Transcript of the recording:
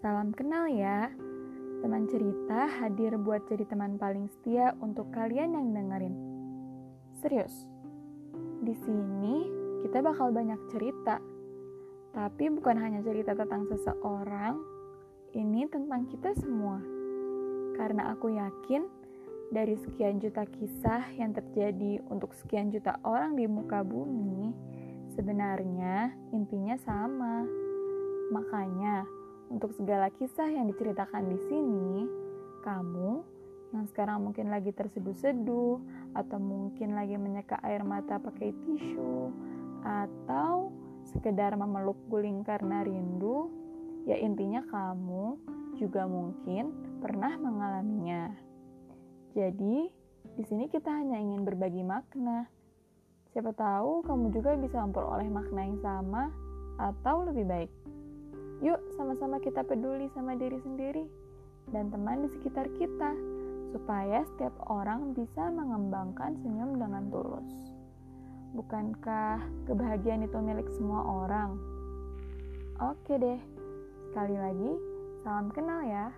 Salam kenal ya. Teman cerita hadir buat jadi teman paling setia untuk kalian yang dengerin. Serius. Di sini kita bakal banyak cerita. Tapi bukan hanya cerita tentang seseorang, ini tentang kita semua. Karena aku yakin dari sekian juta kisah yang terjadi untuk sekian juta orang di muka bumi, sebenarnya intinya sama. Makanya, untuk segala kisah yang diceritakan di sini, kamu yang sekarang mungkin lagi terseduh-seduh, atau mungkin lagi menyeka air mata pakai tisu, atau sekedar memeluk guling karena rindu, ya intinya kamu juga mungkin pernah mengalaminya. Jadi, di sini kita hanya ingin berbagi makna. Siapa tahu kamu juga bisa memperoleh makna yang sama atau lebih baik. Yuk, sama-sama kita peduli sama diri sendiri dan teman di sekitar kita, supaya setiap orang bisa mengembangkan senyum dengan tulus. Bukankah kebahagiaan itu milik semua orang? Oke deh, sekali lagi, salam kenal ya.